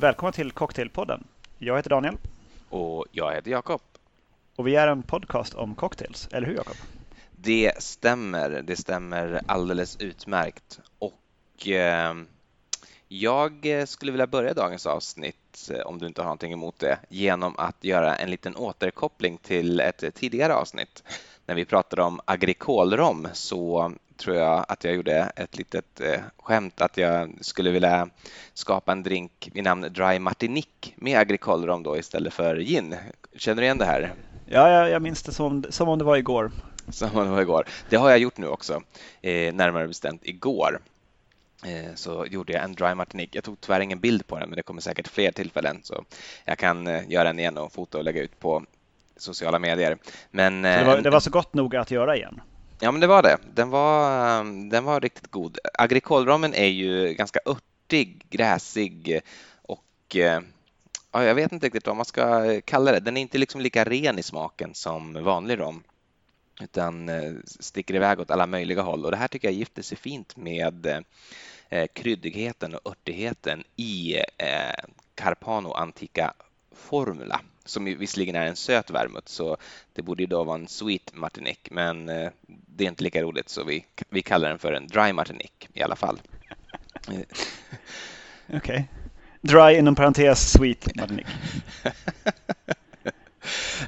Välkomna till Cocktailpodden. Jag heter Daniel. Och jag heter Jakob. Och vi är en podcast om cocktails, eller hur Jakob? Det stämmer, det stämmer alldeles utmärkt. Och eh, jag skulle vilja börja dagens avsnitt, eh, om du inte har någonting emot det, genom att göra en liten återkoppling till ett tidigare avsnitt. När vi pratade om agrikolrom så tror jag att jag gjorde ett litet eh, skämt att jag skulle vilja skapa en drink vid namn Dry Martinique med agrikolrom då istället för gin. Känner du igen det här? Ja, jag, jag minns det som, som om det var igår. Som om det var igår. Det har jag gjort nu också, eh, närmare bestämt igår. Eh, så gjorde jag en Dry Martinique. Jag tog tyvärr ingen bild på den, men det kommer säkert fler tillfällen så jag kan eh, göra den igen och fota och lägga ut på sociala medier. Men, det var, det var så gott nog att göra igen? Ja, men det var det. Den var, ehm, den var riktigt god. Agrikolramen är ju ganska örtig, gräsig och eh, ja, jag vet inte riktigt vad man ska eh, kalla det. Den är inte liksom lika ren i smaken som vanlig rom utan eh, sticker iväg åt alla möjliga håll och det här tycker jag gifter sig fint med kryddigheten och örtigheten i Carpano Antica Formula som visserligen är en söt vermouth så det borde ju då vara en sweet martinique men eh, det är inte lika roligt så vi, vi kallar den för en dry martinique i alla fall. Okej. Okay. Dry inom parentes sweet martinique.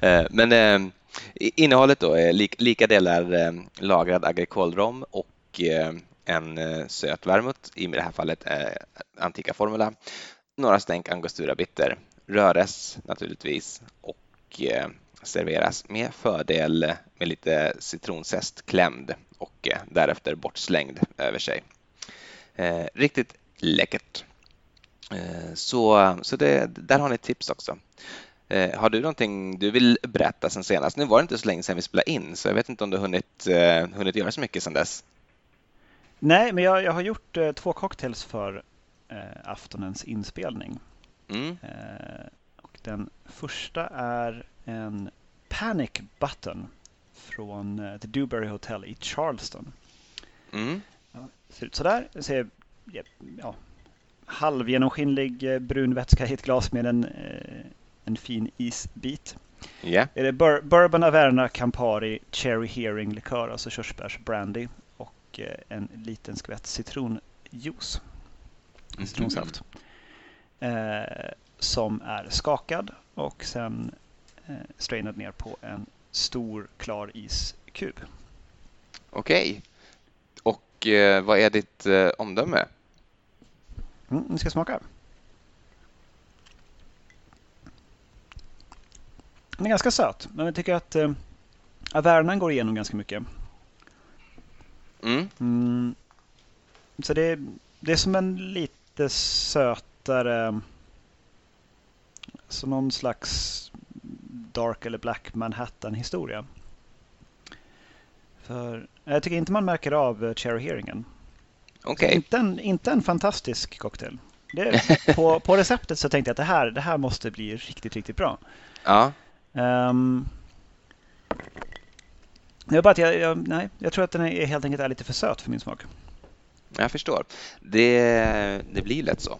Eh, men eh, innehållet då är lika delar lagrad agrikolrom och en söt vermouth, i det här fallet Antika Formula, några stänk angostura bitter röres naturligtvis och eh, serveras med fördel med lite citronzest klämd och eh, därefter bortslängd över sig. Eh, riktigt läckert. Så, så det, där har ni ett tips också. Har du någonting du vill berätta sen senast? Nu var det inte så länge sedan vi spelade in så jag vet inte om du har hunnit, hunnit göra så mycket sedan dess. Nej, men jag, jag har gjort två cocktails för aftonens inspelning. Mm. Eh, och den första är en Panic Button från eh, The Dewberry Hotel i Charleston. Mm. Ja, ser ut sådär. Ser ja, halvgenomskinlig eh, brun vätska i ett glas med en, en fin isbit. Yeah. Är det bur Bourbon Averna Campari Cherry Hearing likör, alltså körsbärsbrandy och en liten skvätt citronjuice. Mm. Eh, som är skakad och sen eh, strainad ner på en stor klar iskub. Okej. Okay. Och eh, vad är ditt eh, omdöme? Mm, vi ska smaka. Den är ganska söt, men jag tycker att eh, Avernan går igenom ganska mycket. Mm. Mm, så det, det är som en lite söt lättare så någon slags Dark eller Black Manhattan-historia. För jag tycker inte man märker av eh, Cherry Hearingen. Okay. Inte, en, inte en fantastisk cocktail. Det, på, på receptet så tänkte jag att det här, det här måste bli riktigt, riktigt bra. Ja. Um, jag, bara att jag, jag, nej, jag tror att den är helt enkelt är lite för söt för min smak. Jag förstår. Det, det blir lätt så.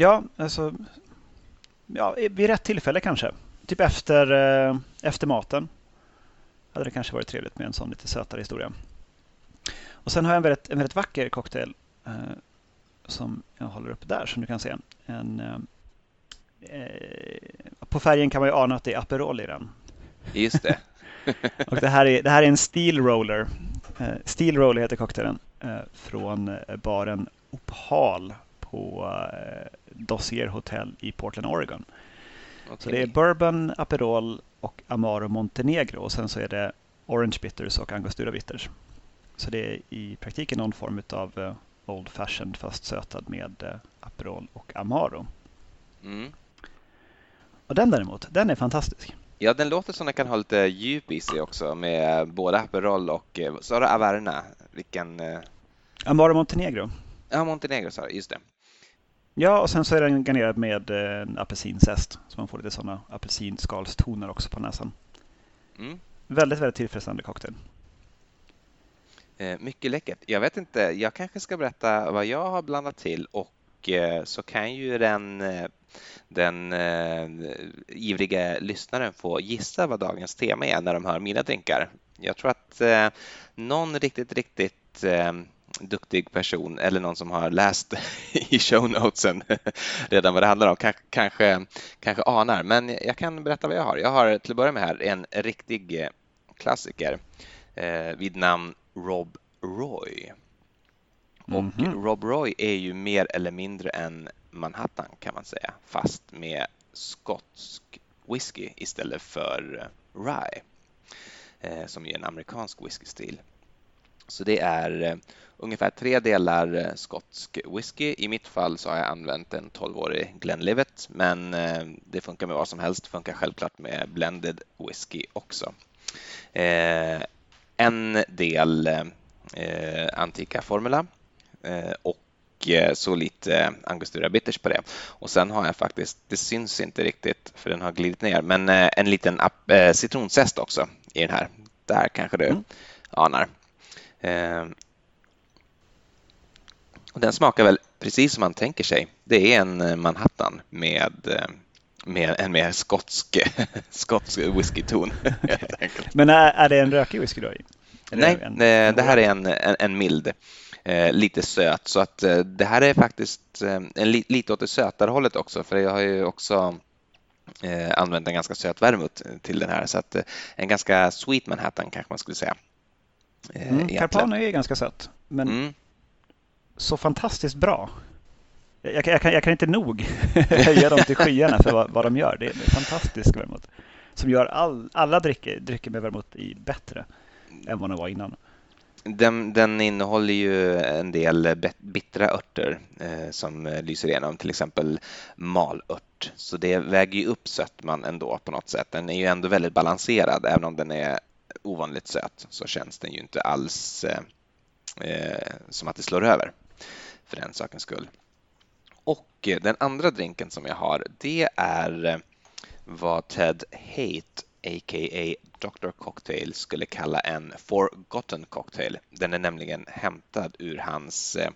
Ja, alltså ja, vid rätt tillfälle kanske. Typ efter, eh, efter maten hade det kanske varit trevligt med en sån lite sötare historia. Och sen har jag en väldigt, en väldigt vacker cocktail eh, som jag håller upp där som du kan se. En, eh, eh på färgen kan man ju ana att det är Aperol i den. Just det. och det här är, det här är en Steel Roller. Eh, Steel Roller heter cocktailen eh, från baren Opal på Dossier Hotel i Portland, Oregon. Okay. Så det är Bourbon, Aperol och Amaro Montenegro och sen så är det Orange Bitters och Angostura Bitters. Så det är i praktiken någon form av uh, Old Fashioned fast sötad med uh, Aperol och Amaro. Mm. Och den däremot, den är fantastisk. Ja, den låter som den kan ha lite djup i sig också med både Aperol och eh, du Averna. Vilken? Amaro Montenegro. Ja, Montenegro sa du, just det. Ja, och sen så är den garnerad med eh, apelsinzest. Så man får lite sådana apelsinskalstoner också på näsan. Mm. Väldigt, väldigt tillfredsställande cocktail. Eh, mycket läckert. Jag vet inte, jag kanske ska berätta vad jag har blandat till och så kan ju den den eh, ivriga lyssnaren få gissa vad dagens tema är när de hör mina drinkar. Jag tror att eh, någon riktigt, riktigt eh, duktig person eller någon som har läst i show notesen redan vad det handlar om kanske, kanske anar. Men jag kan berätta vad jag har. Jag har till att börja med här en riktig eh, klassiker eh, vid namn Rob Roy. Och mm -hmm. Rob Roy är ju mer eller mindre en Manhattan kan man säga, fast med skotsk whisky istället för rye, eh, som är en amerikansk whiskystil. Så det är eh, ungefär tre delar eh, skotsk whisky. I mitt fall så har jag använt en 12-årig Glenlivet, men det funkar med vad som helst. Det funkar självklart med blended whisky också. En del Antika Formula och Eh, så lite angostura bitters på det. Och sen har jag faktiskt, det syns inte riktigt för den har glidit ner, men eh, en liten citronzest också i den här. Där kanske du mm. anar. Och den smakar väl precis som man tänker sig. Det är en Manhattan med med en mer skotsk, skotsk whiskyton. Men är, är det en rökig whisky då? Nej, en, det här är en, en, en mild eh, lite söt. Så att eh, det här är faktiskt eh, en li lite åt det sötare hållet också, för jag har ju också eh, använt en ganska söt vermouth till den här, så att eh, en ganska sweet Manhattan kanske man skulle säga. Eh, mm, Carpano är ganska sött, men mm. så fantastiskt bra. Jag, jag, kan, jag kan inte nog höja dem till skyarna för vad, vad de gör. Det är, en fantastisk vermouth som gör all, alla drycker, drycker med vermouth i bättre än vad de var innan. Den, den, innehåller ju en del bittra örter eh, som lyser igenom, till exempel malört. Så det väger ju upp sötman ändå på något sätt. Den är ju ändå väldigt balanserad, även om den är ovanligt söt så känns den ju inte alls eh, eh, som att det slår över för den sakens skull. Och eh, den andra drinken som jag har, det är eh, vad Ted Hate a.k.a. Dr. Cocktail skulle kalla en forgotten cocktail. Den är nämligen hämtad ur hans eh,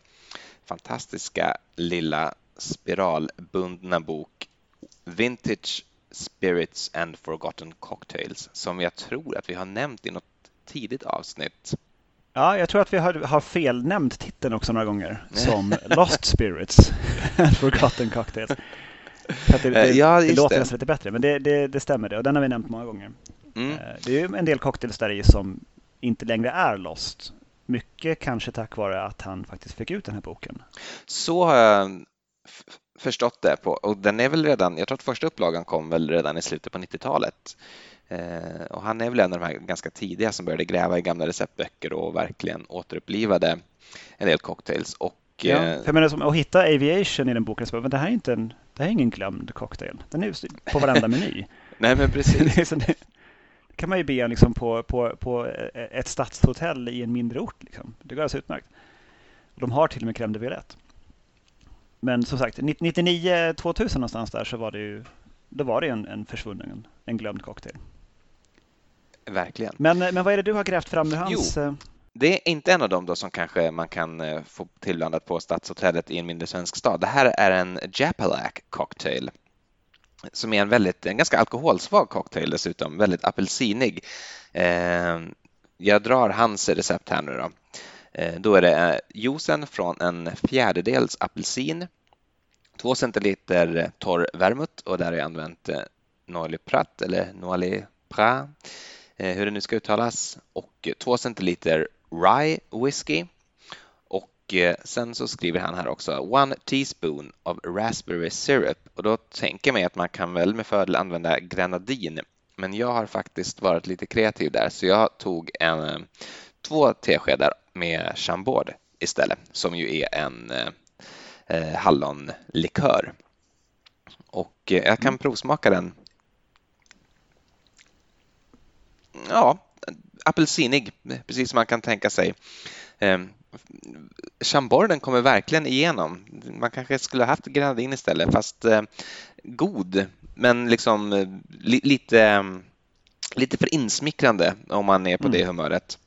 fantastiska lilla spiralbundna bok Vintage Spirits and Forgotten Cocktails som jag tror att vi har nämnt i något tidigt avsnitt. Ja, jag tror att vi har, har felnämnt titeln också några gånger som Lost Spirits and Forgotten Cocktails. För att det, det, ja, det låter nästan lite bättre, men det, det, det, stämmer det och den har vi nämnt många gånger. Mm. Eh, det är ju en del cocktails där i som inte längre är Lost. Mycket kanske tack vare att han faktiskt fick ut den här boken. Så har jag förstått det på, och den är väl redan, jag tror att första upplagan kom väl redan i slutet på 90-talet. Eh, och han är väl en av de här ganska tidiga som började gräva i gamla receptböcker och verkligen återupplivade en del cocktails. Och Ja, eh, jag menar, som att hitta aviation i den boken, så, men det här är inte en, det här är ingen glömd cocktail. Den är på varenda meny. Nej, men precis. det, kan man ju be liksom på, på, på ett stadshotell i en mindre ort. Liksom. Det går alldeles utmärkt. De har till och med crème de violette. Men som sagt, 99-2000 någonstans där så var det ju då var det en, en försvunnen, en glömd cocktail. Verkligen. Men, men vad är det du har grävt fram ur hans... Jo, eh, det är inte en av dem då som kanske man kan eh, få tillblandat på Stadshotellet i en mindre svensk stad. Det här är en Japalac cocktail som är en väldigt, en ganska alkoholsvag cocktail dessutom, väldigt apelsinig. Eh, jag drar hans recept här nu då. Eh, då är det eh, juicen från en fjärdedels apelsin, två centiliter torr vermouth och där har jag använt eh, Noili Prat eller Noili Prat hur det nu ska uttalas och två centiliter Rye Whiskey. Och sen så skriver han här också One teaspoon of raspberry syrup och då tänker jag mig att man kan väl med fördel använda grenadin. Men jag har faktiskt varit lite kreativ där så jag tog en, två teskedar med chambord istället som ju är en eh, eh hallonlikör. Och jag kan mm. provsmaka den. Ja, apelsinig, precis som man kan tänka sig. Eh, Chamborden kommer verkligen igenom. Man kanske skulle ha haft grenadin istället, fast eh, god, men liksom eh, li, lite, lite för insmickrande om man är på mm. det humöret.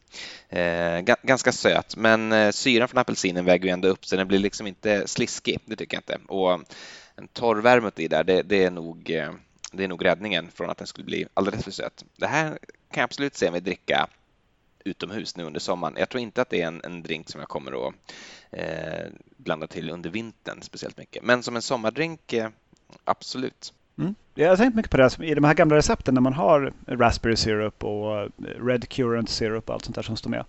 Eh, ganska söt, men eh, syran från apelsinen väger ju ändå upp så den blir liksom inte sliskig, det tycker jag inte. Och en torr vermouth i där, det, det, är nog, eh, det är nog räddningen från att den skulle bli alldeles för söt. Det här kan jag absolut se mig dricka utomhus nu under sommaren. Jag tror inte att det är en, en drink som jag kommer att eh, blanda till under vintern speciellt mycket, men som en sommardrink, eh, absolut. Mm. Jag har tänkt mycket på det i de här gamla recepten när man har raspberry syrup och eh, red currant syrup och allt sånt där som står med.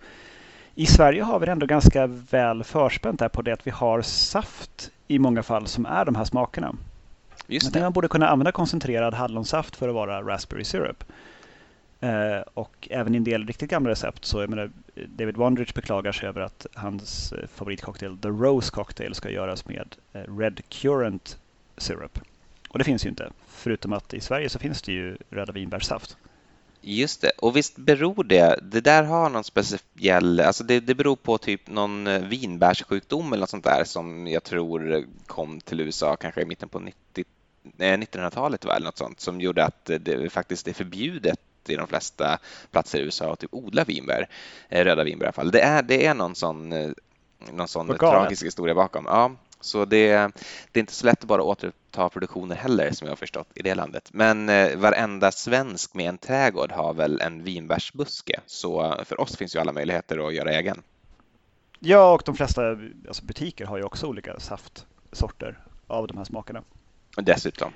I Sverige har vi det ändå ganska väl förspänt där på det att vi har saft i många fall som är de här smakerna. Just det. Man borde kunna använda koncentrerad hallonsaft för att vara raspberry syrup. Eh, och även i en del riktigt gamla recept så jag menar, David Wondrich beklagar sig över att hans eh, favoritcocktail, The Rose Cocktail, ska göras med Red Currant Syrup. Och det finns ju inte. Förutom att i Sverige så finns det ju röda vinbärssaft. Just det, och visst beror det, det där har någon speciell, alltså det, det beror på typ någon eh, vinbärssjukdom eller något sånt där som jag tror kom till USA kanske i mitten på 90, 1900-talet eller något sånt som gjorde att det faktiskt är förbjudet i de flesta platser i USA att typ odla vinbär, eh, röda vinbär i alla fall. Det är, det är någon sån, eh, någon sån tragisk historia bakom. Ja, så det, det, är inte så lätt att bara återuppta produktioner heller som jag har förstått i det landet. Men eh, varenda svensk med en trädgård har väl en vinbärsbuske så för oss finns ju alla möjligheter att göra egen. Ja, och de flesta alltså butiker har ju också olika saftsorter av de här smakerna. Dessutom.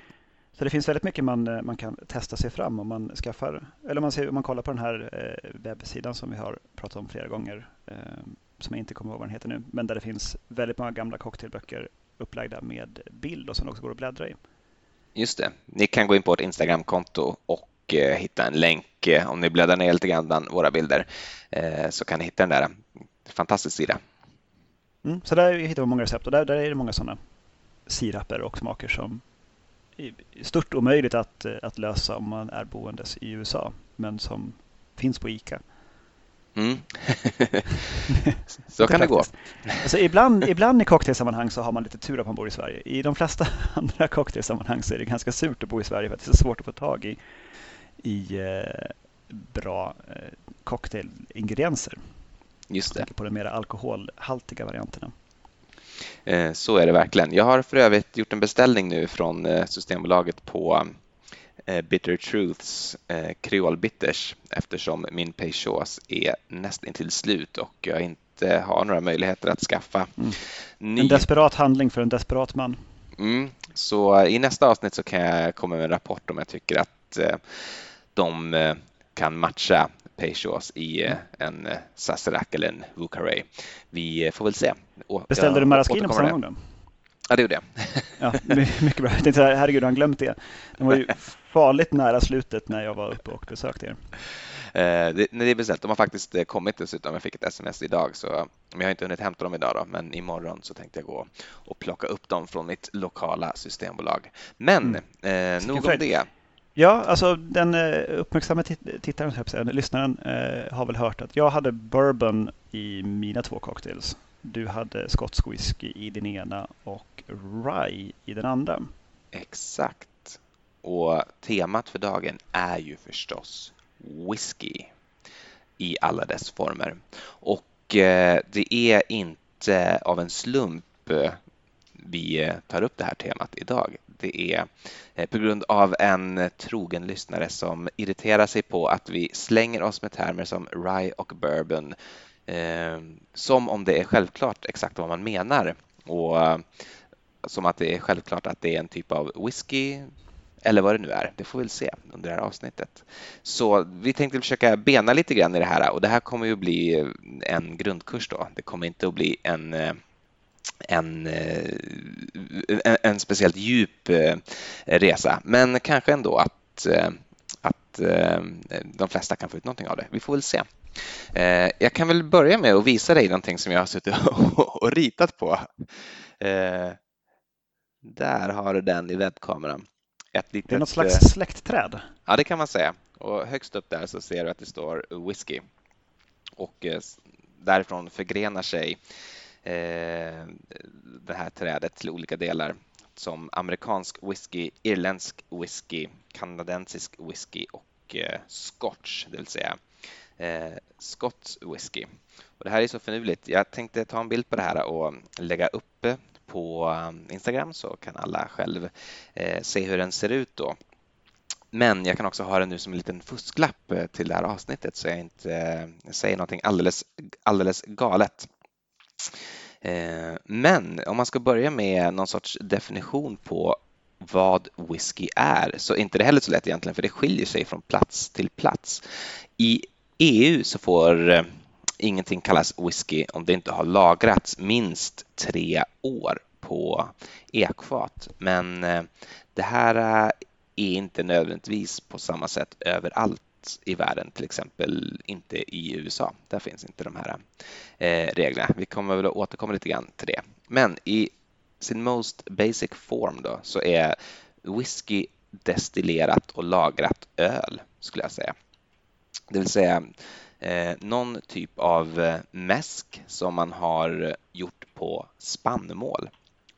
Så det finns väldigt mycket man, eh, man kan testa sig fram om man skaffar, eller man, ser, om man kollar på den här eh, webbsidan som vi har pratat om flera gånger, eh, som jag inte kommer ihåg vad den heter nu, men där det finns väldigt många gamla cocktailböcker upplagda med bild och som också går att bläddra i. Just det. Ni kan gå in på vårt Instagramkonto och eh, hitta en länk eh, om ni bläddrar ner lite grann bland våra bilder eh, så kan ni hitta den där. Fantastisk sida. Mm, så där hittar vi många recept och där, där är det många sådana siraper och smaker som stört omöjligt att, att lösa om man är boendes i USA, men som finns på ICA. Mm. så kan det gå. Alltså ibland, ibland i cocktailsammanhang så har man lite tur att man bor i Sverige. I de flesta andra cocktailsammanhang så är det ganska surt att bo i Sverige för att det är så svårt att få tag i, i eh, bra eh, cocktailingredienser. Just det. På de mer alkoholhaltiga varianterna. Eh, så är det verkligen. Jag har för övrigt gjort en beställning nu från Systembolaget på Bitter Truths kreolbitters eftersom min Peychaus är nästan till slut och jag inte har några möjligheter att skaffa mm. ny. En desperat handling för en desperat man. Mm. Så i nästa avsnitt så kan jag komma med en rapport om jag tycker att de kan matcha Peychaus i en Sazerac eller en Vucaray. Vi får väl se. Beställde du Maraschino på samma gång då? Ja, det gjorde jag. ja, mycket bra. Jag tänkte herregud, har han glömt det? Den var ju farligt nära slutet när jag var uppe och besökte er. Eh, det, det är beställt. De har faktiskt eh, kommit dessutom. Jag fick ett sms idag, så, men jag har inte hunnit hämta dem idag. Då, men imorgon så tänkte jag gå och plocka upp dem från mitt lokala systembolag. Men mm. eh, nog om det. Ja, alltså den eh, uppmärksamma tittaren, lyssnaren, eh, har väl hört att jag hade bourbon i mina två cocktails. Du hade skotsk whisky i din ena och rye i den andra. Exakt. Och temat för dagen är ju förstås whisky i alla dess former. Och eh, det är inte av en slump eh, vi eh, tar upp det här temat idag. Det är på grund av en trogen lyssnare som irriterar sig på att vi slänger oss med termer som rye och bourbon som om det är självklart exakt vad man menar och som att det är självklart att det är en typ av whisky eller vad det nu är. Det får vi väl se under det här avsnittet. Så vi tänkte försöka bena lite grann i det här och det här kommer ju bli en grundkurs då. Det kommer inte att bli en eh, en, eh, en, en speciellt djup eh, resa, men kanske ändå att, att de flesta kan få ut någonting av det. Vi får väl se. Jag kan väl börja med att visa dig någonting som jag har suttit och ritat på. Där har du den i webbkameran. Ett litet, det är något slags eh, släktträd. Ja, det kan man säga. Och högst upp där så ser du att det står whisky. Och därifrån förgrenar sig det här trädet till olika delar som amerikansk whisky, irländsk whisky, kanadensisk whisky och scotch, det vill säga eh, Scotts whisky. Och det här är så finurligt. Jag tänkte ta en bild på det här och lägga upp på um, Instagram så kan alla själv eh, se hur den ser ut då. Men jag kan också ha den nu som en liten fusklapp eh, till det här avsnittet så jag inte eh, säger någonting alldeles, alldeles galet. Men om man ska börja med någon sorts definition på vad whisky är så är inte det heller så lätt egentligen för det skiljer sig från plats till plats. I EU så får ingenting kallas whisky om det inte har lagrats minst tre år på ekfat. Men eh, det här eh, är inte nödvändigtvis på samma sätt överallt i världen, till exempel inte i USA. Där finns inte de här eh, reglerna. Vi kommer väl att återkomma lite grann till det. Men i sin most basic form då så är whisky destillerat och lagrat öl skulle jag säga. Det vill säga eh, någon typ av eh, mäsk som man har gjort på spannmål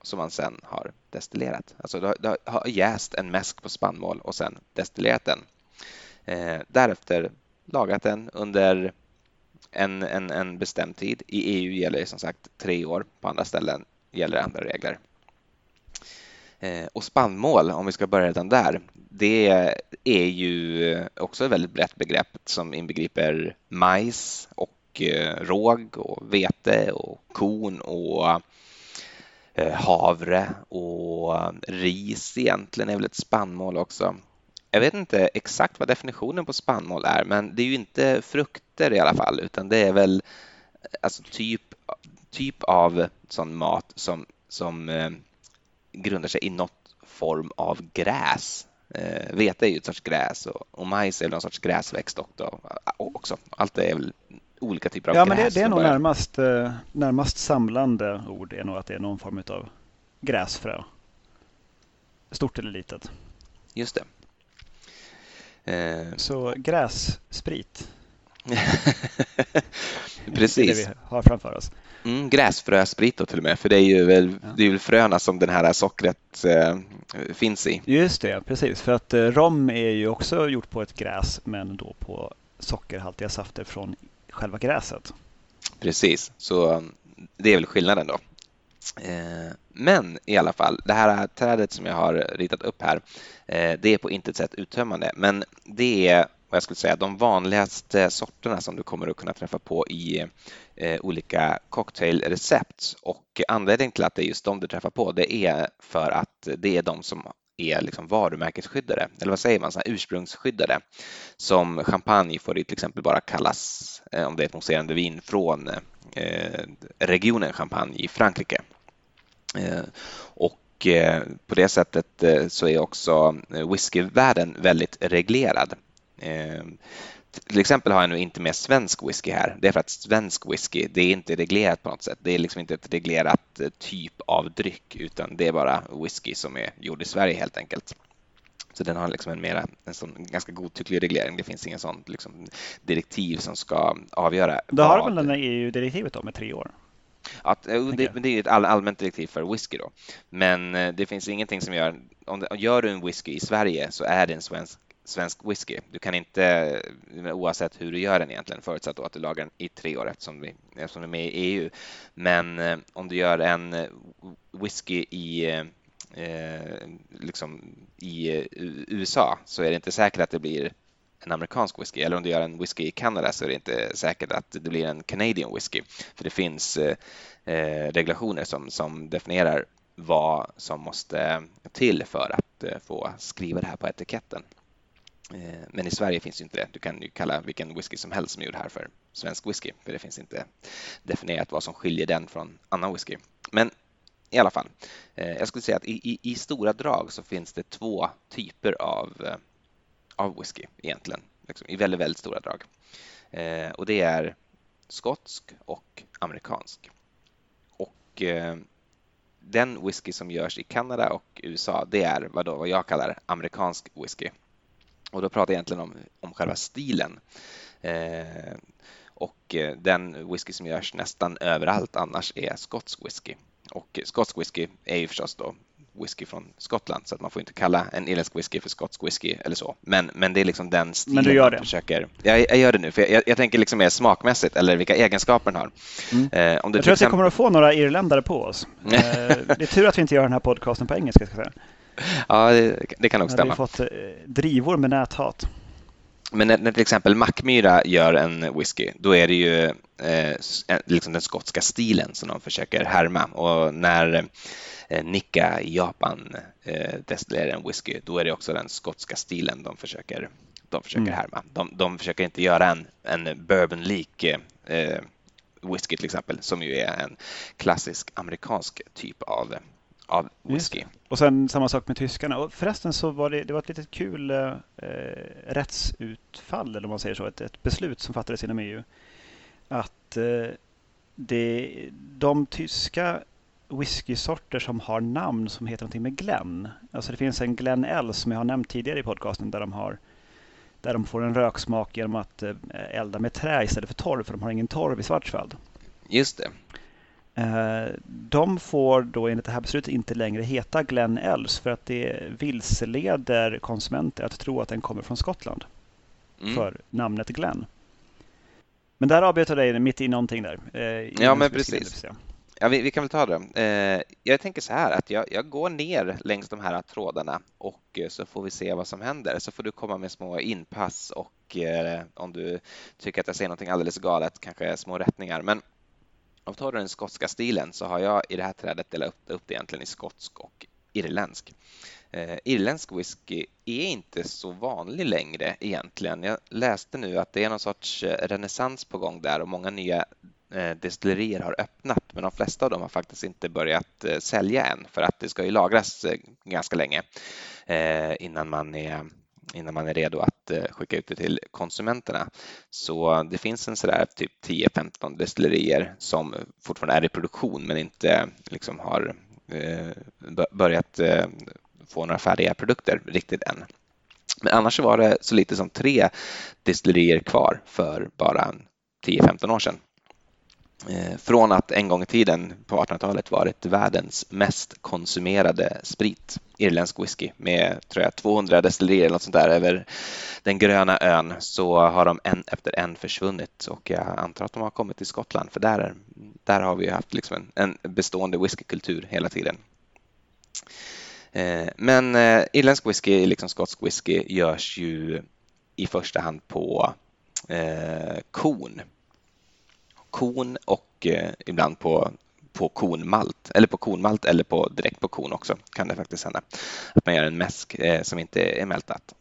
som man sen har destillerat. Alltså du har, jäst en mäsk på spannmål och sen destillerat den. Eh, därefter lagrat den under en, en, en bestämd tid. I EU gäller det som sagt tre år, på andra ställen gäller andra regler. Eh, och spannmål, om vi ska börja redan där, det är ju också ett väldigt brett begrepp som inbegriper majs och eh, råg och vete och korn och eh, havre och ris egentligen är väl ett spannmål också. Jag vet inte exakt vad definitionen på spannmål är, men det är ju inte frukter i alla fall, utan det är väl alltså typ, typ av sån mat som, som eh, grundar sig i något form av gräs. Eh, vete är ju ett sorts gräs och, och majs är någon sorts gräsväxt också. Allt är väl olika typer av ja, gräs. Men det, det är nog närmast, eh, närmast samlande ord är nog att det är någon form av gräsfrö. Stort eller litet. Just det. Eh. Så grässprit. Precis. Det är det vi har framför oss. Mm, gräsfrösprit då till och med, för det är ju väl, det är väl fröna som den här sockret eh, finns i. Just det, precis. För att eh, rom är ju också gjort på ett gräs men då på sockerhaltiga safter från själva gräset. Precis, så um, det är väl skillnaden då. Eh, men i alla fall, det här trädet som jag har ritat upp här, eh, det är på intet sätt uttömmande, men det är vad jag skulle säga de vanligaste sorterna som du kommer att kunna träffa på i eh, olika cocktailrecept. Och anledningen till att det är just de du träffar på, det är för att det är de som är liksom varumärkesskyddade, eller vad säger man, så ursprungsskyddade. Som champagne får det till exempel bara kallas eh, om det är ett mousserande vin från eh, regionen Champagne i Frankrike. Eh, och eh, på det sättet eh, så är också whiskyvärlden väldigt reglerad. Till exempel har jag nu inte med svensk whisky här. Det är för att svensk whisky, det är inte reglerat på något sätt. Det är liksom inte ett reglerat eh, typ av dryck, utan det är bara whisky som är gjord i Sverige helt enkelt. Så den har liksom en, mera, en sån ganska godtycklig reglering. Det finns ingen sån liksom, direktiv som ska avgöra. Då har väl den EU-direktivet då med tre år? Att, eh, det, det är ett all, allmänt direktiv för whisky då. Men eh, det finns ingenting som gör, om, gör du en whisky i Sverige så är det en svensk svensk whisky. Du kan inte, oavsett hur du gör den egentligen, förutsatt att du lagar den i tre år eftersom, vi, eftersom du är med i EU. Men eh, om du gör en eh, whisky i, eh, liksom i eh, USA så är det inte säkert att det blir en amerikansk whisky. Eller om du gör en whisky i Kanada så är det inte säkert att det blir en Canadian whisky. För det finns eh, eh regulationer som, som definierar vad som måste till för att eh, få skriva det här på etiketten. Eh, men i Sverige finns inte det. Du kan ju kalla vilken whisky som helst som är gjord här för svensk whisky, för det finns inte definierat vad som skiljer den från annan whisky. Men i alla fall, eh, jag skulle säga att i, i, i stora drag så finns det två typer av, eh, av whisky egentligen, liksom, i väldigt, väldigt stora drag. Och det är skotsk och amerikansk. Och den whisky som görs i Kanada och USA, det är vad, då, vad jag kallar amerikansk whisky. Och då pratar jag egentligen om, om själva stilen. Eh, och eh, den whisky som görs nästan överallt annars är skotsk whisky. Och skotsk whisky är ju förstås då whisky från Skottland så att man får inte kalla en irländsk whisky för skotsk whisky eller så. Men, men det är liksom den stilen men du gör det. försöker. Jag, jag gör det nu, för jag, jag tänker liksom mer smakmässigt eller vilka egenskaper den har. Mm. Eh, om du jag tror att vi kommer att få några irländare på oss. eh, det är tur att vi inte gör den här podcasten på engelska. Ska jag säga. Ja, det, det kan nog stämma. Vi har fått eh, drivor med näthat. Men när, när till exempel Mackmyra gör en whisky, då är det ju eh, liksom den skotska stilen som de försöker härma. Och när eh, Nikka i Japan eh, destillerar en whisky, då är det också den skotska stilen de försöker, de försöker mm. härma. De, de försöker inte göra en, en bourbon-lik eh, whisky till exempel, som ju är en klassisk amerikansk typ av av whisky. Och sen samma sak med tyskarna. Och förresten så var det, det var ett litet kul eh, rättsutfall, eller om man säger så, ett, ett beslut som fattades inom EU. Att eh, det, de tyska whiskysorter som har namn som heter någonting med Glenn. Alltså det finns en Glen L som jag har nämnt tidigare i podcasten där de har där de får en röksmak genom att eh, elda med trä istället för torv, för de har ingen torv i Schwarzwald. Just det. Eh, de får då enligt det här beslutet inte längre heta Glen Els för att det vilseleder konsumenter att tro att den kommer från Skottland. Mm. För namnet Glen. Men där jag dig mitt i någonting där. Eh, ja, men precis. Ja, vi, vi, kan väl ta det. Eh, jag tänker så här att jag, jag, går ner längs de här trådarna och så får vi se vad som händer. Så får du komma med små inpass och om du tycker att jag säger någonting alldeles galet, kanske små rättningar. Men om tar du den skotska stilen så har jag i det här trädet delat upp det egentligen i skotsk och irländsk. Eh, irländsk whisky är inte så vanlig längre egentligen. Jag läste nu att det är någon sorts eh, renässans på gång där och många nya eh, destillerier har öppnat men de flesta av dem har faktiskt inte börjat eh, sälja än för att det ska ju lagras eh, ganska länge eh, innan man är innan man är redo att eh, skicka ut det till konsumenterna. Så det finns en sådär typ 10-15 destillerier som fortfarande är i produktion men inte liksom har eh, börjat eh, få några färdiga produkter riktigt än. Men annars var det så lite som tre destillerier kvar för bara 10-15 år sedan. Eh, från att en gång i tiden på 1800-talet varit världens mest konsumerade sprit, irländsk whisky med tror jag, 200 destillerier eller något sånt där över den gröna ön så har de en efter en försvunnit och jag antar att de har kommit till Skottland för där, där har vi haft liksom en, en bestående whiskykultur hela tiden. Eh, men eh, irländsk whisky, liksom skotsk whisky, görs ju i första hand på eh, kon kon och eh, ibland på, på konmalt eller på konmalt eller på, direkt på kon också kan det faktiskt hända. Att man gör en mäsk eh, som inte är mältat.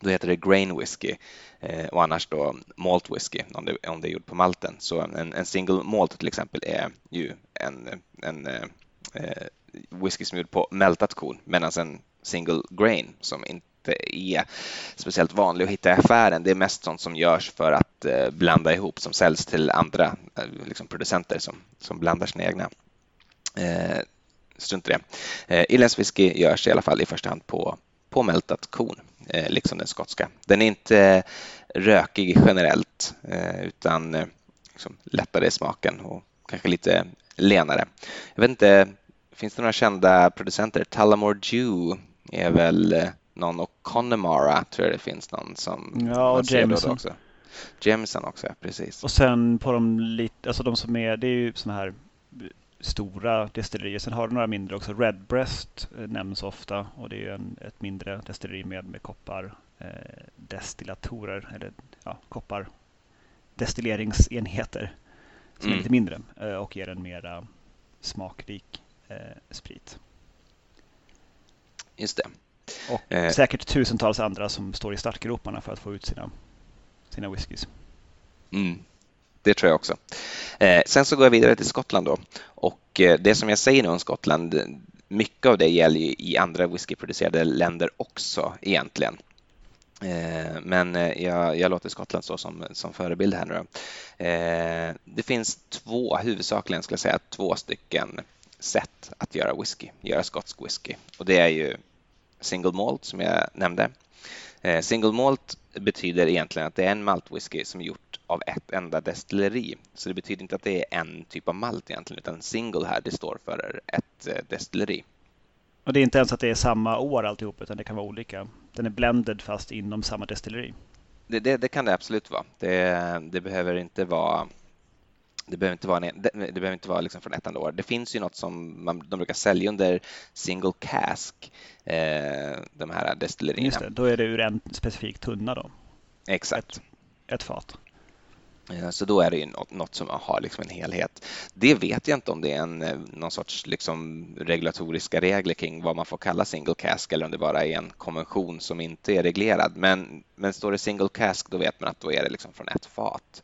Då heter det grain whisky eh, och annars då malt whisky om det, om det är gjort på malten. Så en, en single malt till exempel är ju en, en eh, whisky som är gjord på mältat korn medan en single grain som inte inte är speciellt vanlig att hitta i affären. Det är mest sånt som görs för att eh, blanda ihop, som säljs till andra eh, liksom producenter som, som blandar sina egna. Eh, strunt i det. Eh, Irländsk whisky görs i alla fall i första hand på, på mältat korn, eh, liksom den skotska. Den är inte eh, rökig generellt eh, utan eh, liksom lättare i smaken och kanske lite lenare. Jag vet inte, finns det några kända producenter? Tullamore Dew är väl någon och Connemara tror jag det finns någon som Ja, och Jameson. Också. Jameson också, ja, precis. Och sen på de lite, alltså de som är, det är ju sådana här stora destillerier. Sen har du några mindre också. Redbreast eh, nämns ofta och det är en, ett mindre destilleri med, med koppar eh, destillatorer eller ja, koppar destilleringsenheter som mm. är lite mindre eh, och ger en mera smakrik eh, sprit. Just det. Och eh. säkert tusentals andra som står i startgroparna för att få ut sina, sina whiskys. Mm. Det tror jag också. Eh, sen så går jag vidare till Skottland då. Och eh, det som jag säger nu om Skottland, mycket av det gäller ju i andra whiskyproducerade länder också egentligen. Eh, men eh, jag, jag, låter Skottland stå som, som förebild här nu. Eh, det finns två, huvudsakligen skulle jag säga, två stycken sätt att göra whisky, göra skotsk whisky. Och det är ju single malt som jag nämnde. Eh, single malt betyder egentligen att det är en maltwhisky som är gjort av ett enda destilleri. Så det betyder inte att det är en typ av malt egentligen, utan single här, det står för ett eh, destilleri. Och det är inte ens att det är samma år alltihop utan det kan vara olika. Den är blended fast inom samma destilleri. Det, det, det kan det absolut vara. Det, det behöver inte vara det behöver inte vara, en, det, behöver inte vara liksom från ett enda år. Det finns ju något som man, de brukar sälja under single cask, eh, de här destillerierna. Just det, då är det ur en specifik tunna då? Exakt. Ett, ett fat. Så då är det ju något som har liksom en helhet. Det vet jag inte om det är en, eh, någon sorts liksom regulatoriska regler kring vad man får kalla single cask eller om det bara är en konvention som inte är reglerad. Men, men står det single cask då vet man att då är det liksom från ett fat.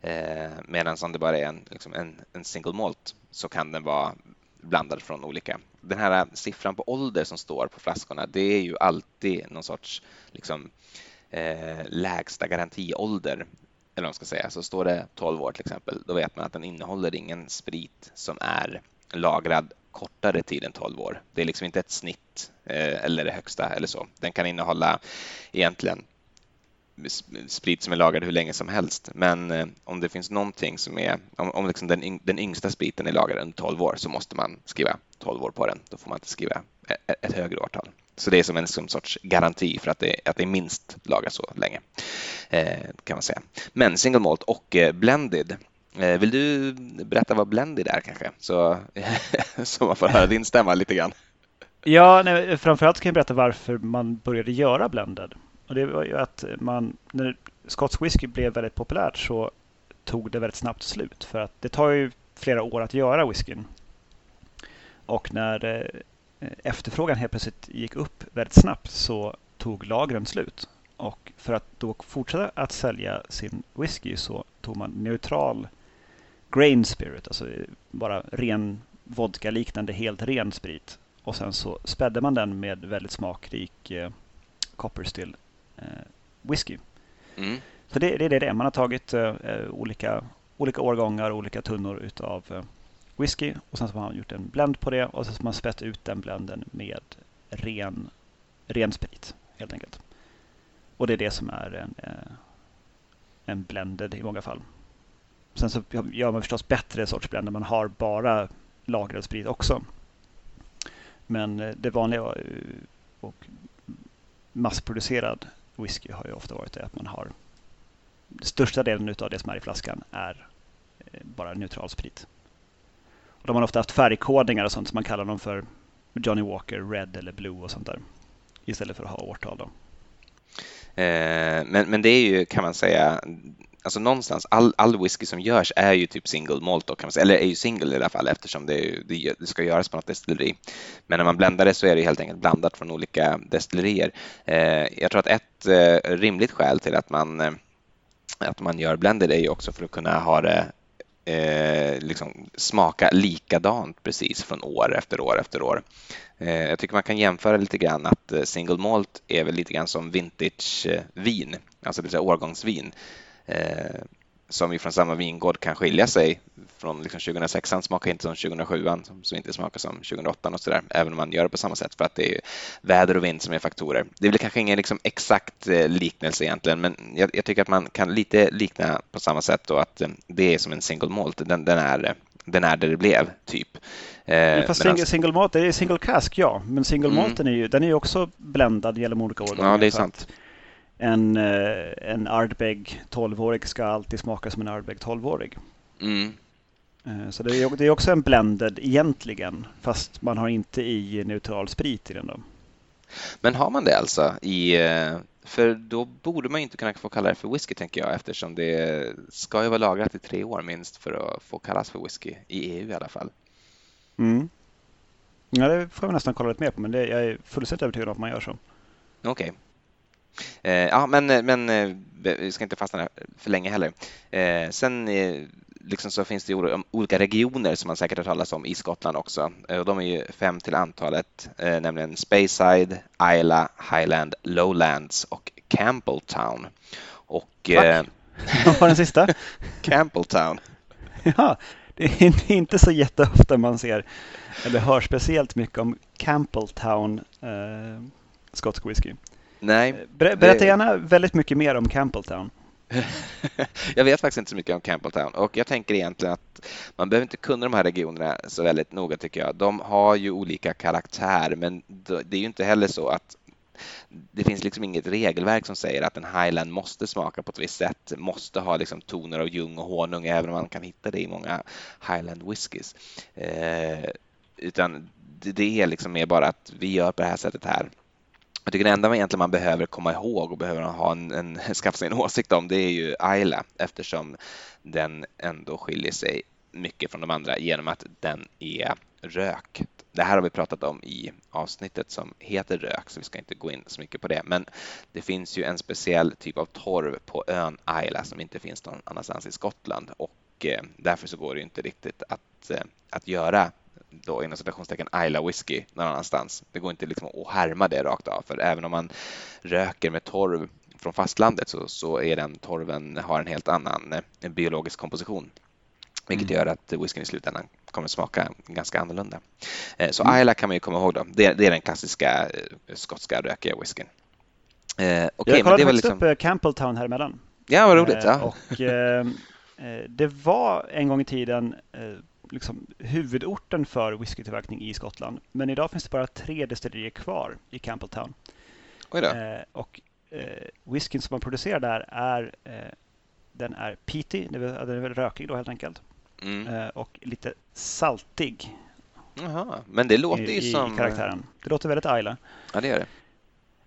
Eh, Medan om det bara är en, liksom en, en single malt så kan den vara blandad från olika. Den här siffran på ålder som står på flaskorna, det är ju alltid någon sorts liksom, eh, lägsta garantiålder eller vad man ska säga, så står det 12 år till exempel, då vet man att den innehåller ingen sprit som är lagrad kortare tid än 12 år. Det är liksom inte ett snitt eh, eller det högsta eller så. Den kan innehålla egentligen sprit som är lagrad hur länge som helst. Men eh, om det finns någonting som är, om, om liksom den, den yngsta spriten är lagrad under 12 år så måste man skriva 12 år på den. Då får man inte skriva ett, ett högre årtal. Så det är som en som sorts garanti för att det, att det minst lagras så länge. Eh, kan man säga. Men single malt och eh, blended. Eh, vill du berätta vad blended är kanske? Så, så man får höra din stämma lite grann. Ja, nej, framförallt kan jag berätta varför man började göra blended. Och det var ju att man, när skotsk whisky blev väldigt populärt så tog det väldigt snabbt slut. För att det tar ju flera år att göra whiskyn. Och när eh, efterfrågan helt plötsligt gick upp väldigt snabbt så tog lagren slut. Och för att då fortsätta att sälja sin whisky så tog man neutral grain spirit, alltså bara ren vodka-liknande helt ren sprit. Och sen så spädde man den med väldigt smakrik eh, copper still whisky. Mm. Så det, det, är det. Man har tagit eh, olika, olika årgångar, olika tunnor utav eh, whisky och sen så har man gjort en blend på det och så har man spett ut den blenden med ren, ren sprit helt enkelt. Och det är det som är en, eh, en blended i många fall. Sen så gör man förstås bättre sorts blend när man har bara lagrad sprit också. Men eh, det vanliga eh, och massproducerad whisky har ju ofta varit det att man har största delen av det som är i flaskan är eh, bara neutral sprit. Och de har ofta haft färgkodningar och sånt som man kallar dem för Johnny Walker Red eller Blue och sånt där. Istället för att ha årtal. Då. Eh, men, men det är ju, kan man säga, alltså någonstans, all, all whisky som görs är ju typ single malt då, kan man säga, eller är ju single i alla fall eftersom det, det, det, ska göras på något destilleri. Men när man bländar det så är det helt enkelt blandat från olika destillerier. Eh, jag tror att ett eh, rimligt skäl till att man eh, att man gör blended är ju också för att kunna ha det eh, liksom smaka likadant precis från år efter år efter år. Eh, jag tycker man kan jämföra lite grann att eh, single malt är väl lite grann som vintage-vin, eh, alltså det vill säga årgångsvin. Eh, som ju från samma vingård kan skilja sig från liksom 2006 smakar inte som 2007 som inte smakar som 2008 och sådär, även om man gör det på samma sätt för att det är väder och vind som är faktorer. Det är väl kanske ingen liksom exakt eh, liknelse egentligen, men jag, jag, tycker att man kan lite likna på samma sätt då att eh, det är som en single malt. Den, den är den är där det blev, typ. Eh, Fast single, alltså, single malt, det är single cask, ja. Men single mm. malten är ju, den är ju också bländad genom olika årgångar. Ja, det är sant en, eh, en Ardbeg 12-årig ska alltid smaka som en Ardbeg 12-årig. Mm. Eh, så det är, det är också en blended egentligen, fast man har inte i neutral sprit i den. Då. Men har man det alltså? I, eh, för då borde man inte kunna få kalla det för whisky tänker jag eftersom det ska ju vara lagrat i tre år minst för att få kallas för whisky, i EU i alla fall. Mm. Ja, det får jag nästan kolla lite mer på men det, jag är fullständigt övertygad om att man gör så. Okej, okay. Eh, ja, men, men eh, vi ska inte fastna för länge heller. Eh, sen liksom så finns det olika regioner som man säkert har talat om i Skottland också. de är ju fem till antalet, nämligen Speyside, Isla, Highland, Lowlands och Campbelltown. Och, Tack. Vad var den sista? Campbelltown. Ja, det är inte så jätteofta man ser eller hör speciellt mycket om Campbelltown eh, skotsk whisky. Nej. Ber berätta det... gärna väldigt mycket mer om Campbelltown. jag vet faktiskt inte så mycket om Campbelltown och jag tänker egentligen att man behöver inte kunna de här regionerna så väldigt noga tycker jag. De har ju olika karaktär men det är ju inte heller så att det finns liksom inget regelverk som säger att en highland måste smaka på ett visst sätt, måste ha liksom toner av ljung och honung, även om man kan hitta det i många highland whiskys. Eh, utan det är liksom mer bara att vi gör på det här sättet här. Jag tycker det enda man egentligen man behöver komma ihåg och behöver ha en, en, skaffa sig en åsikt om det är ju Ayla eftersom den ändå skiljer sig mycket från de andra genom att den är rök. Det här har vi pratat om i avsnittet som heter rök, så vi ska inte gå in så mycket på det. Men det finns ju en speciell typ av torv på ön Ayla som inte finns någon annanstans i Skottland och eh, därför så går det inte riktigt att, eh, att göra då inom citationstecken Isla whisky någon annanstans. Det går inte liksom att härma det rakt av, för även om man röker med torv från fastlandet så, så är den torven har en helt annan en biologisk komposition. Vilket mm. gör att whiskyn i slutändan kommer smaka ganska annorlunda. Eh, så mm. Isla kan man ju komma ihåg då. Det, det är den klassiska eh, skotska rökiga whiskyn. Eh, okay, jag kollade faktiskt liksom... upp eh, Campbelltown här emellan. Ja, vad roligt. Ja. Och, eh, det var en gång i tiden liksom, huvudorten för whiskytillverkning i Skottland. Men idag finns det bara tre destillerier kvar i Campbelltown. Eh, och eh, whiskyn som man producerar där är eh, den är peaty, den är väl rökig då helt enkelt. Mm. Eh, och lite saltig. Jaha, men det låter ju i, som... I karaktären. Det låter väldigt Isla. Ja, det gör det.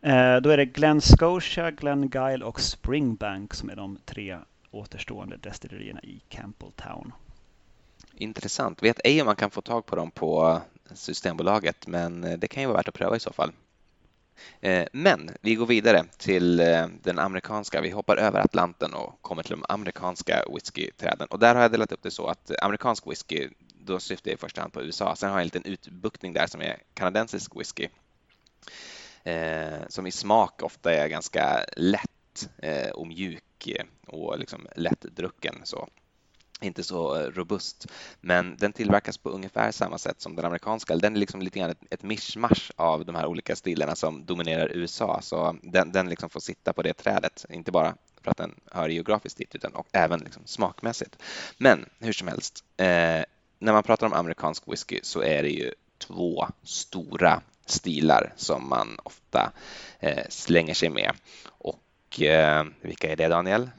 Eh, då är det Glen Scotia, Glen Guile och Springbank som är de tre återstående destillerierna i Campbelltown. Intressant. Vet ej om man kan få tag på dem på eh, Systembolaget, men eh, det kan ju vara värt att pröva i så fall. Eh, men vi går vidare till den amerikanska. Vi hoppar över Atlanten och kommer till de amerikanska whiskyträden. Och där har jag delat upp det så att amerikansk whisky, då syftar jag i första hand på USA. Sen har jag en liten utbuktning där som är kanadensisk whisky. Som i smak ofta är ganska lätt och mjuk och liksom lättdrucken. Så inte så eh, robust, men den tillverkas på ungefär samma sätt som den amerikanska. Den är liksom lite grann ett, ett mischmasch av de här olika stilarna som dominerar USA, så um, den, den liksom får sitta på det trädet, inte bara för att den hör geografiskt dit, utan och även liksom smakmässigt. Men hur som helst, eh, när man pratar om amerikansk whisky så är det ju två stora stilar som man ofta eh, slänger sig med. Och eh, vilka är det, Daniel?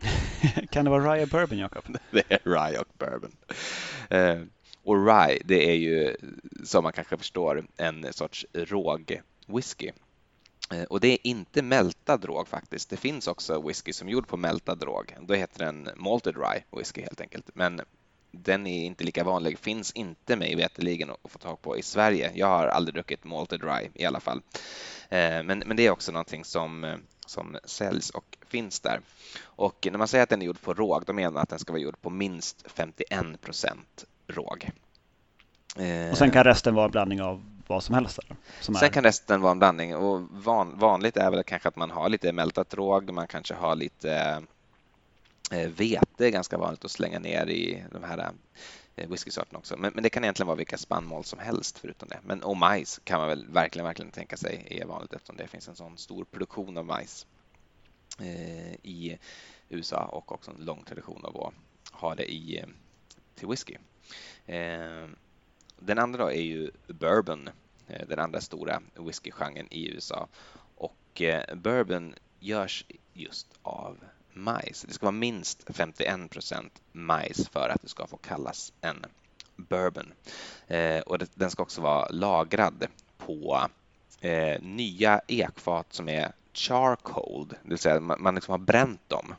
kan det vara Rye och Bourbon, Jakob? det är Rye och Bourbon. Eh, och Rye, det är ju som man kanske förstår en sorts rågwhisky. Eh, och det är inte mältad råg faktiskt. Det finns också whisky som är gjord på mältad råg. Då heter den Malted Rye whisky helt enkelt. Men den är inte lika vanlig, finns inte mig veterligen att få tag på i Sverige. Jag har aldrig druckit Malted Rye i alla fall. Eh, men, men det är också någonting som, eh, som säljs och finns där. Och när man säger att den är gjord på råg, då menar man att den ska vara gjord på minst 51 procent råg. Och sen kan resten vara en blandning av vad som helst? Eller? Som sen är... kan resten vara en blandning och van, vanligt är väl kanske att man har lite mältat råg, man kanske har lite eh, vete, ganska vanligt att slänga ner i de här Eh, whiskysorten också. Men, men, det kan egentligen vara vilka spannmål som helst förutom det. Men och majs kan man väl verkligen, verkligen tänka sig är vanligt eftersom det finns en sån stor produktion av majs. Eh, i USA och också en lång tradition av att ha det i, eh, till whisky. Eh, den andra då är ju bourbon, eh, den andra stora whiskygenren i USA. Och bourbon görs just av majs. Det ska vara minst 51 procent majs för att det ska få kallas en bourbon. Eh, och den ska också vara lagrad på eh, nya ekfat som är charcoal, det vill säga man, man liksom har bränt dem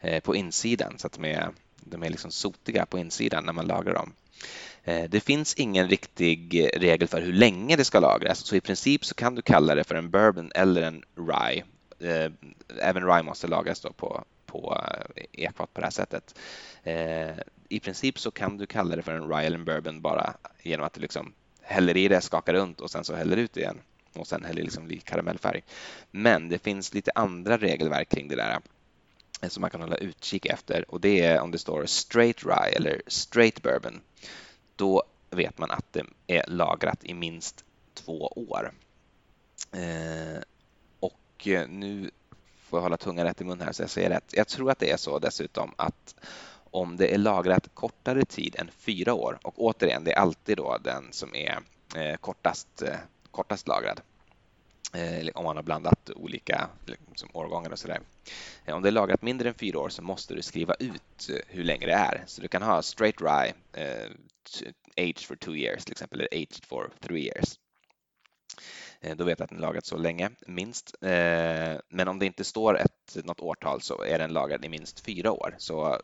eh, på insidan så att de är, de är liksom sotiga på insidan när man lagrar dem. Eh, det finns ingen riktig regel för hur länge det ska lagras, så i princip så kan du kalla det för en bourbon eller en rye. Eh, även rye måste lagras då på, på eh, ekfat på det här sättet. Eh, I princip så kan du kalla det för en rye eller bourbon bara genom att du liksom häller i det, skakar runt och sen så häller ut igen och sen häller liksom i karamellfärg. Men det finns lite andra regelverk kring det där eh, som man kan hålla utkik efter och det är om det står straight rye eller straight bourbon. Då vet man att det är lagrat i minst två år. Eh, och nu får jag hålla tungan rätt i mun här så jag säger rätt. Jag tror att det är så dessutom att om det är lagrat kortare tid än fyra år och återigen, det är alltid då den som är eh, kortast, eh, kortast lagrad eh, om man har blandat olika liksom, årgångar och sådär. Om det är lagrat mindre än fyra år så måste du skriva ut hur länge det är. Så du kan ha straight rye, eh, aged for two years till exempel, eller aged for three years. Eh, då vet jag att den är lagrad så länge, minst. Eh, men om det inte står ett, något årtal så är den lagrad i minst fyra år. Så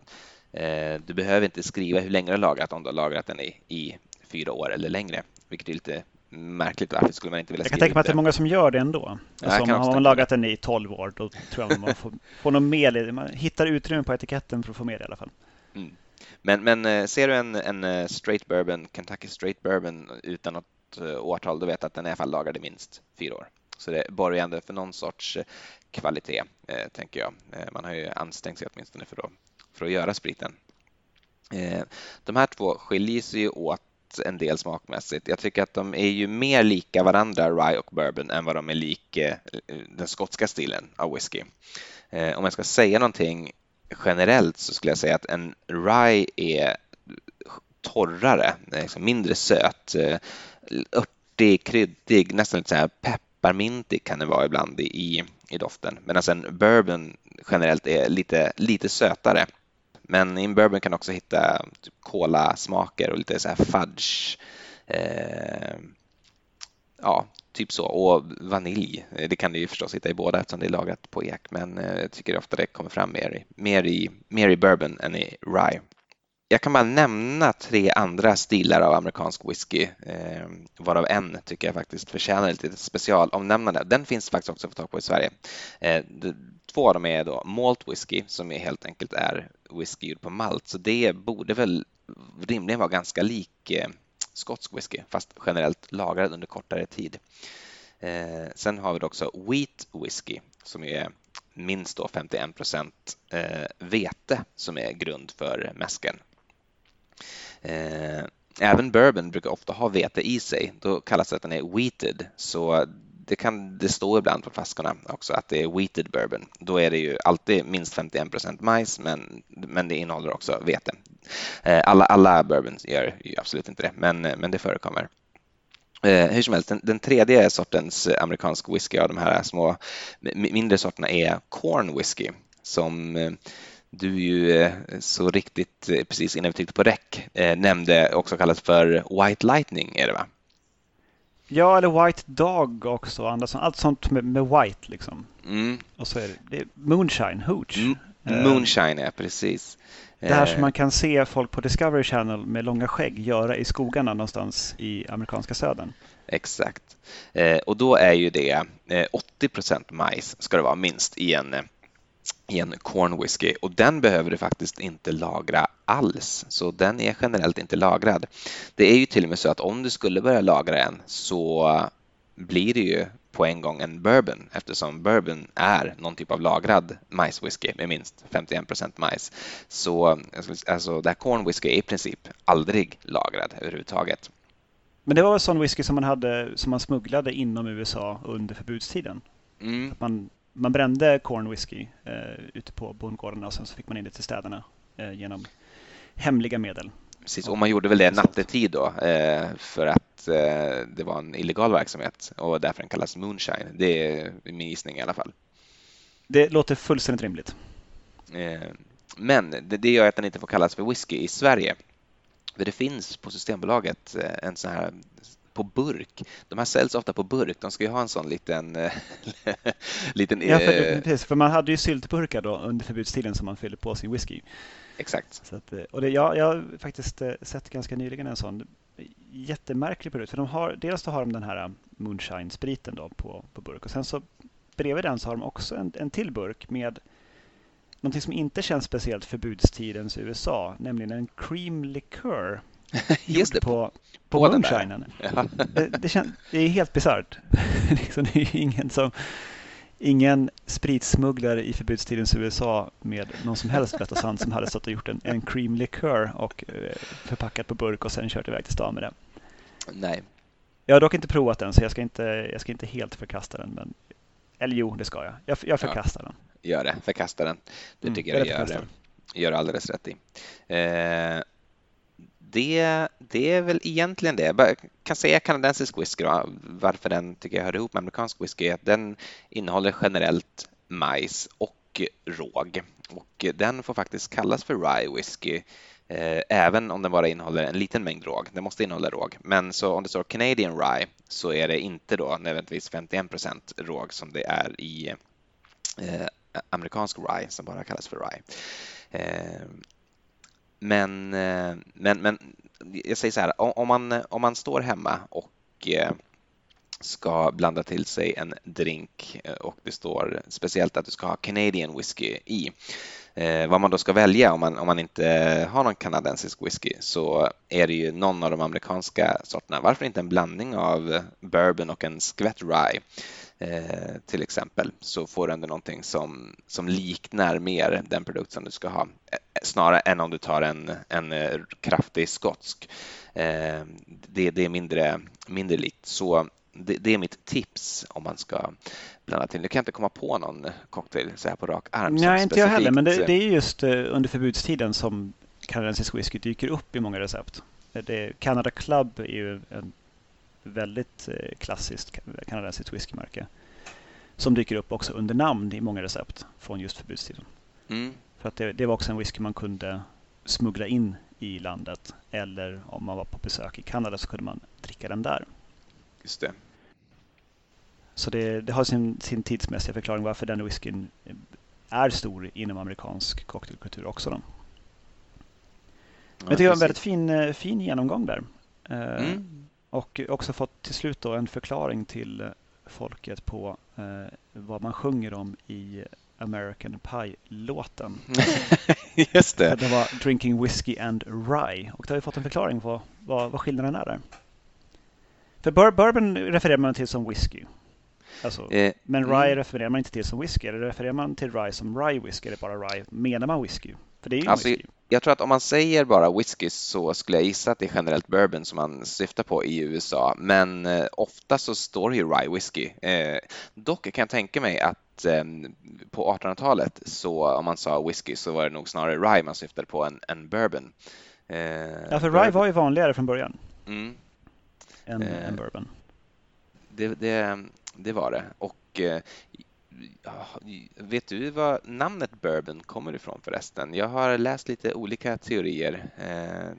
eh, du behöver inte skriva hur länge du har lagrat om du har lagrat den i, i fyra år eller längre, vilket är lite märkligt. Varför skulle man inte vilja Jag kan tänka mig att det är många som gör det ändå. Alltså, om man har lagat den i 12 år, då tror jag man får, får något mer. Man hittar utrymme på etiketten för att få med det i alla fall. Mm. Men, men ser du en, en straight bourbon, Kentucky straight bourbon utan något Eh, årtal, då vet att den är i alla fall lagrad i minst fyra år. Så det borgar ändå för någon sorts eh, kvalitet, eh, tänker jag. Eh, man har ju ansträngt sig åtminstone för att, för att göra spriten. De här två skiljer sig ju åt en del smakmässigt. Jag tycker att de är ju mer lika varandra, rye och bourbon, än vad de är lika den skotska stilen av whisky. Om jag ska säga någonting generellt så skulle jag säga att en rye är torrare, liksom mindre söt, örtig, kryddig, nästan lite så här pepparmintig kan det vara ibland i, i doften. Medan en bourbon generellt är lite, lite sötare. Men i en bourbon kan du också hitta typ kolasmaker och lite så här fudge. Eh, ja, typ så. Och vanilj. Det kan du ju förstås hitta i båda eftersom det är lagrat på ek. Men eh, jag tycker ofta det kommer fram mer, mer, i, mer i bourbon än i rye jag kan bara nämna tre andra stilar av amerikansk whisky, eh, varav en tycker jag faktiskt förtjänar lite specialomnämnande. Den finns faktiskt också att få tag på i Sverige. Eh, två av dem är då malt whisky som är helt enkelt är whisky gjord på malt, så det borde väl rimligen vara ganska lik eh, skotsk whisky, fast generellt lagrad under kortare tid. Eh, sen har vi också wheat whisky som är minst då 51 procent eh, vete som är grund för mäsken. Eh, även bourbon brukar ofta ha vete i sig. Då kallas det att den är wheated. Så det kan det stå ibland på flaskorna också att det är wheated bourbon. Då är det ju alltid minst 51 procent majs, men, men det innehåller också vete. Eh, alla, alla bourbons gör ju absolut inte det, men, eh, men det förekommer. Eh, hur som helst, den, den, tredje sortens amerikansk whisky av de här små mindre sorterna är corn whisky som eh, du ju eh, så riktigt eh, precis innan vi tryckte på räck eh, nämnde också kallas för White Lightning, är det va? Ja, eller White Dog också. Allt sånt med, med White liksom. Mm. Och så är det, det är Moonshine, Hooch. M moonshine, ja precis. Det här som man kan se folk på Discovery Channel med långa skägg göra i skogarna någonstans i amerikanska södern. Exakt. Och då är ju det 80 procent majs ska det vara minst i en i en corn whisky och den behöver du faktiskt inte lagra alls, så den är generellt inte lagrad. Det är ju till och med så att om du skulle börja lagra en så blir det ju på en gång en bourbon eftersom bourbon är någon typ av lagrad majswhisky med minst 51 procent majs. Så alltså, det här corn whisky är i princip aldrig lagrad överhuvudtaget. Men det var en sån whisky som man, hade, som man smugglade inom USA under förbudstiden? Mm. Man man brände corn whisky eh, ute på bondgårdarna och sen så fick man in det till städerna eh, genom hemliga medel. Precis, och man gjorde väl det nattetid då eh, för att eh, det var en illegal verksamhet och därför den kallas moonshine. Det är min gissning i alla fall. Det låter fullständigt rimligt. Eh, men det, det gör att den inte får kallas för whisky i Sverige. För det finns på Systembolaget eh, en sån här på burk. De här säljs ofta på burk. De ska ju ha en sån liten... Eh, liten ja, för, eh, precis, för man hade ju syltburkar då under förbudstiden som man fyllde på sin whisky. Exakt. Att, eh, och det, jag, jag har faktiskt sett ganska nyligen en sån jättemärklig produkt. För de har, dels har de den här moonshine-spriten då på, på burk och sen så bredvid den så har de också en, en till burk med någonting som inte känns speciellt förbudstidens USA, nämligen en cream liqueur. Just det, på, på, på moonshinen. Ja. det, det, kän, det är helt bisarrt. liksom, det är ingen som ingen spritsmugglare i förbudstidens USA med någon som helst vett och sant som hade stått och gjort en, en cream liqueur och eh, förpackat på burk och sen kört iväg till stan med det. Nej. Jag har dock inte provat den så jag ska inte, jag ska inte helt förkasta den. Men, eller jo, det ska jag. Jag, jag förkastar ja. den. gör det, förkasta den. Det mm, tycker mm, jag gör, gör alldeles rätt i. Eh, det, det är väl egentligen det. Jag kan säga kanadensisk whisky då, varför den tycker jag hör ihop med amerikansk whisky, är att den innehåller generellt majs och råg och den får faktiskt kallas för rye whisky eh, även om den bara innehåller en liten mängd råg. Den måste innehålla råg, men så om det står Canadian rye så är det inte då nödvändigtvis 51 procent råg som det är i eh, amerikansk rye som bara kallas för rye. Eh, men, eh, men, men jag säger så här, om man, om man står hemma och eh, ska blanda till sig en drink eh, och det står speciellt att du ska ha Canadian whisky i. Eh, vad man då ska välja om man, om man inte har någon kanadensisk whisky så är det ju någon av de amerikanska sorterna. Varför inte en blandning av bourbon och en skvätt rye? Eh, till exempel så får du ändå någonting som, som liknar mer den produkt som du ska ha eh, snarare än om du tar en, en eh, kraftig skotsk. Eh, det, det, är mindre, mindre likt. Så det, det, är mitt tips om man ska blanda till. Nu kan jag inte komma på någon cocktail så här på rak arm. Nej, inte jag heller, men det, det är just under förbudstiden som kanadensisk whisky dyker upp i många recept. Det, Canada Club är ju en väldigt eh, klassiskt kanadensiskt whiskymärke. Som dyker upp också under namn i många recept från just förbudstiden. Mm. För att det, det, var också en whisky man kunde smuggla in i landet. Eller om man var på besök i Kanada så kunde man dricka den där. Just det. Så det, det har sin, sin tidsmässiga förklaring varför den whiskyn är stor inom amerikansk cocktailkultur också. Då. Men jag tycker det var en väldigt fin, eh, fin genomgång där. Eh, mm. Och också fått till slut då en förklaring till folket på eh, vad man sjunger om i American Pie-låten. Just det. det var Drinking Whiskey and Rye. Och då har vi fått en förklaring på vad, vad skillnaden är där. För bur bourbon refererar man till som whisky. Alltså, eh, men rye mm. refererar man inte till som whisky. Eller refererar man till rye som rye whisky eller bara rye? Menar man whisky? För det är ju alltså, whisky jag tror att om man säger bara whisky så skulle jag gissa att det är generellt bourbon som man syftar på i USA, men eh, ofta så står det ju rye whisky. Eh, dock kan jag tänka mig att eh, på 1800-talet så om man sa whisky så var det nog snarare rye man syftade på än, än bourbon. Eh, ja, för rye var ju vanligare från början mm. än, än eh, bourbon. Det, det, det, var det. Och eh, vet du var namnet bourbon kommer ifrån förresten? Jag har läst lite olika teorier. Eh,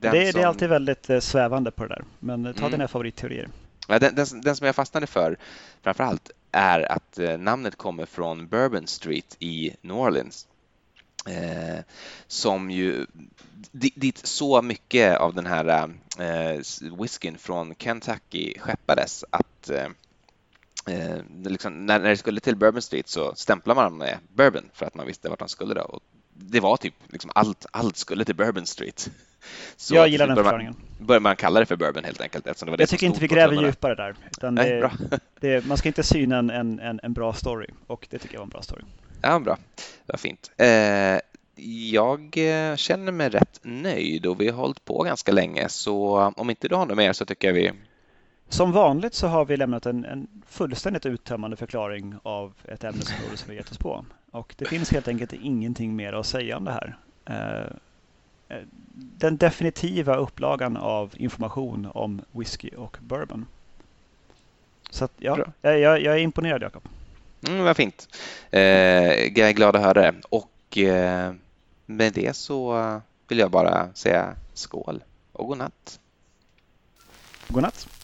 det, som... det, är alltid väldigt eh, svävande på det där, men ta mm. dina favoritteorier. Den, den, den, som jag fastnade för framför allt är att eh, namnet kommer från Bourbon Street i New Orleans. Eh, som ju dit så mycket av den här eh, whiskyn från Kentucky skeppades att eh, eh, liksom, när, när det skulle till Bourbon Street så stämplade man med Bourbon för att man visste vart han skulle. Då. Och det var typ liksom allt, allt skulle till Bourbon Street. Så jag gillar den förklaringen. Började man kalla det för Bourbon helt enkelt. Eftersom det var det jag tycker inte vi gräver djupare där. Nej, det, det, man ska inte syna en, en, en, bra story och det tycker jag var en bra story. Ja, bra. Var fint. Eh, jag eh, känner mig rätt nöjd och vi har hållit på ganska länge så om inte du har något mer så tycker jag vi som vanligt så har vi lämnat en, en fullständigt uttömmande förklaring av ett ämnesområde som vi gett oss på. Och det finns helt enkelt ingenting mer att säga om det här. Eh, eh, den definitiva upplagan av information om whisky och bourbon. Så att, ja, jag, jag, är imponerad Jakob. Mm, vad fint. Eh, jag är glad att höra det. Och eh, med det så vill jag bara säga skål och god natt. God natt.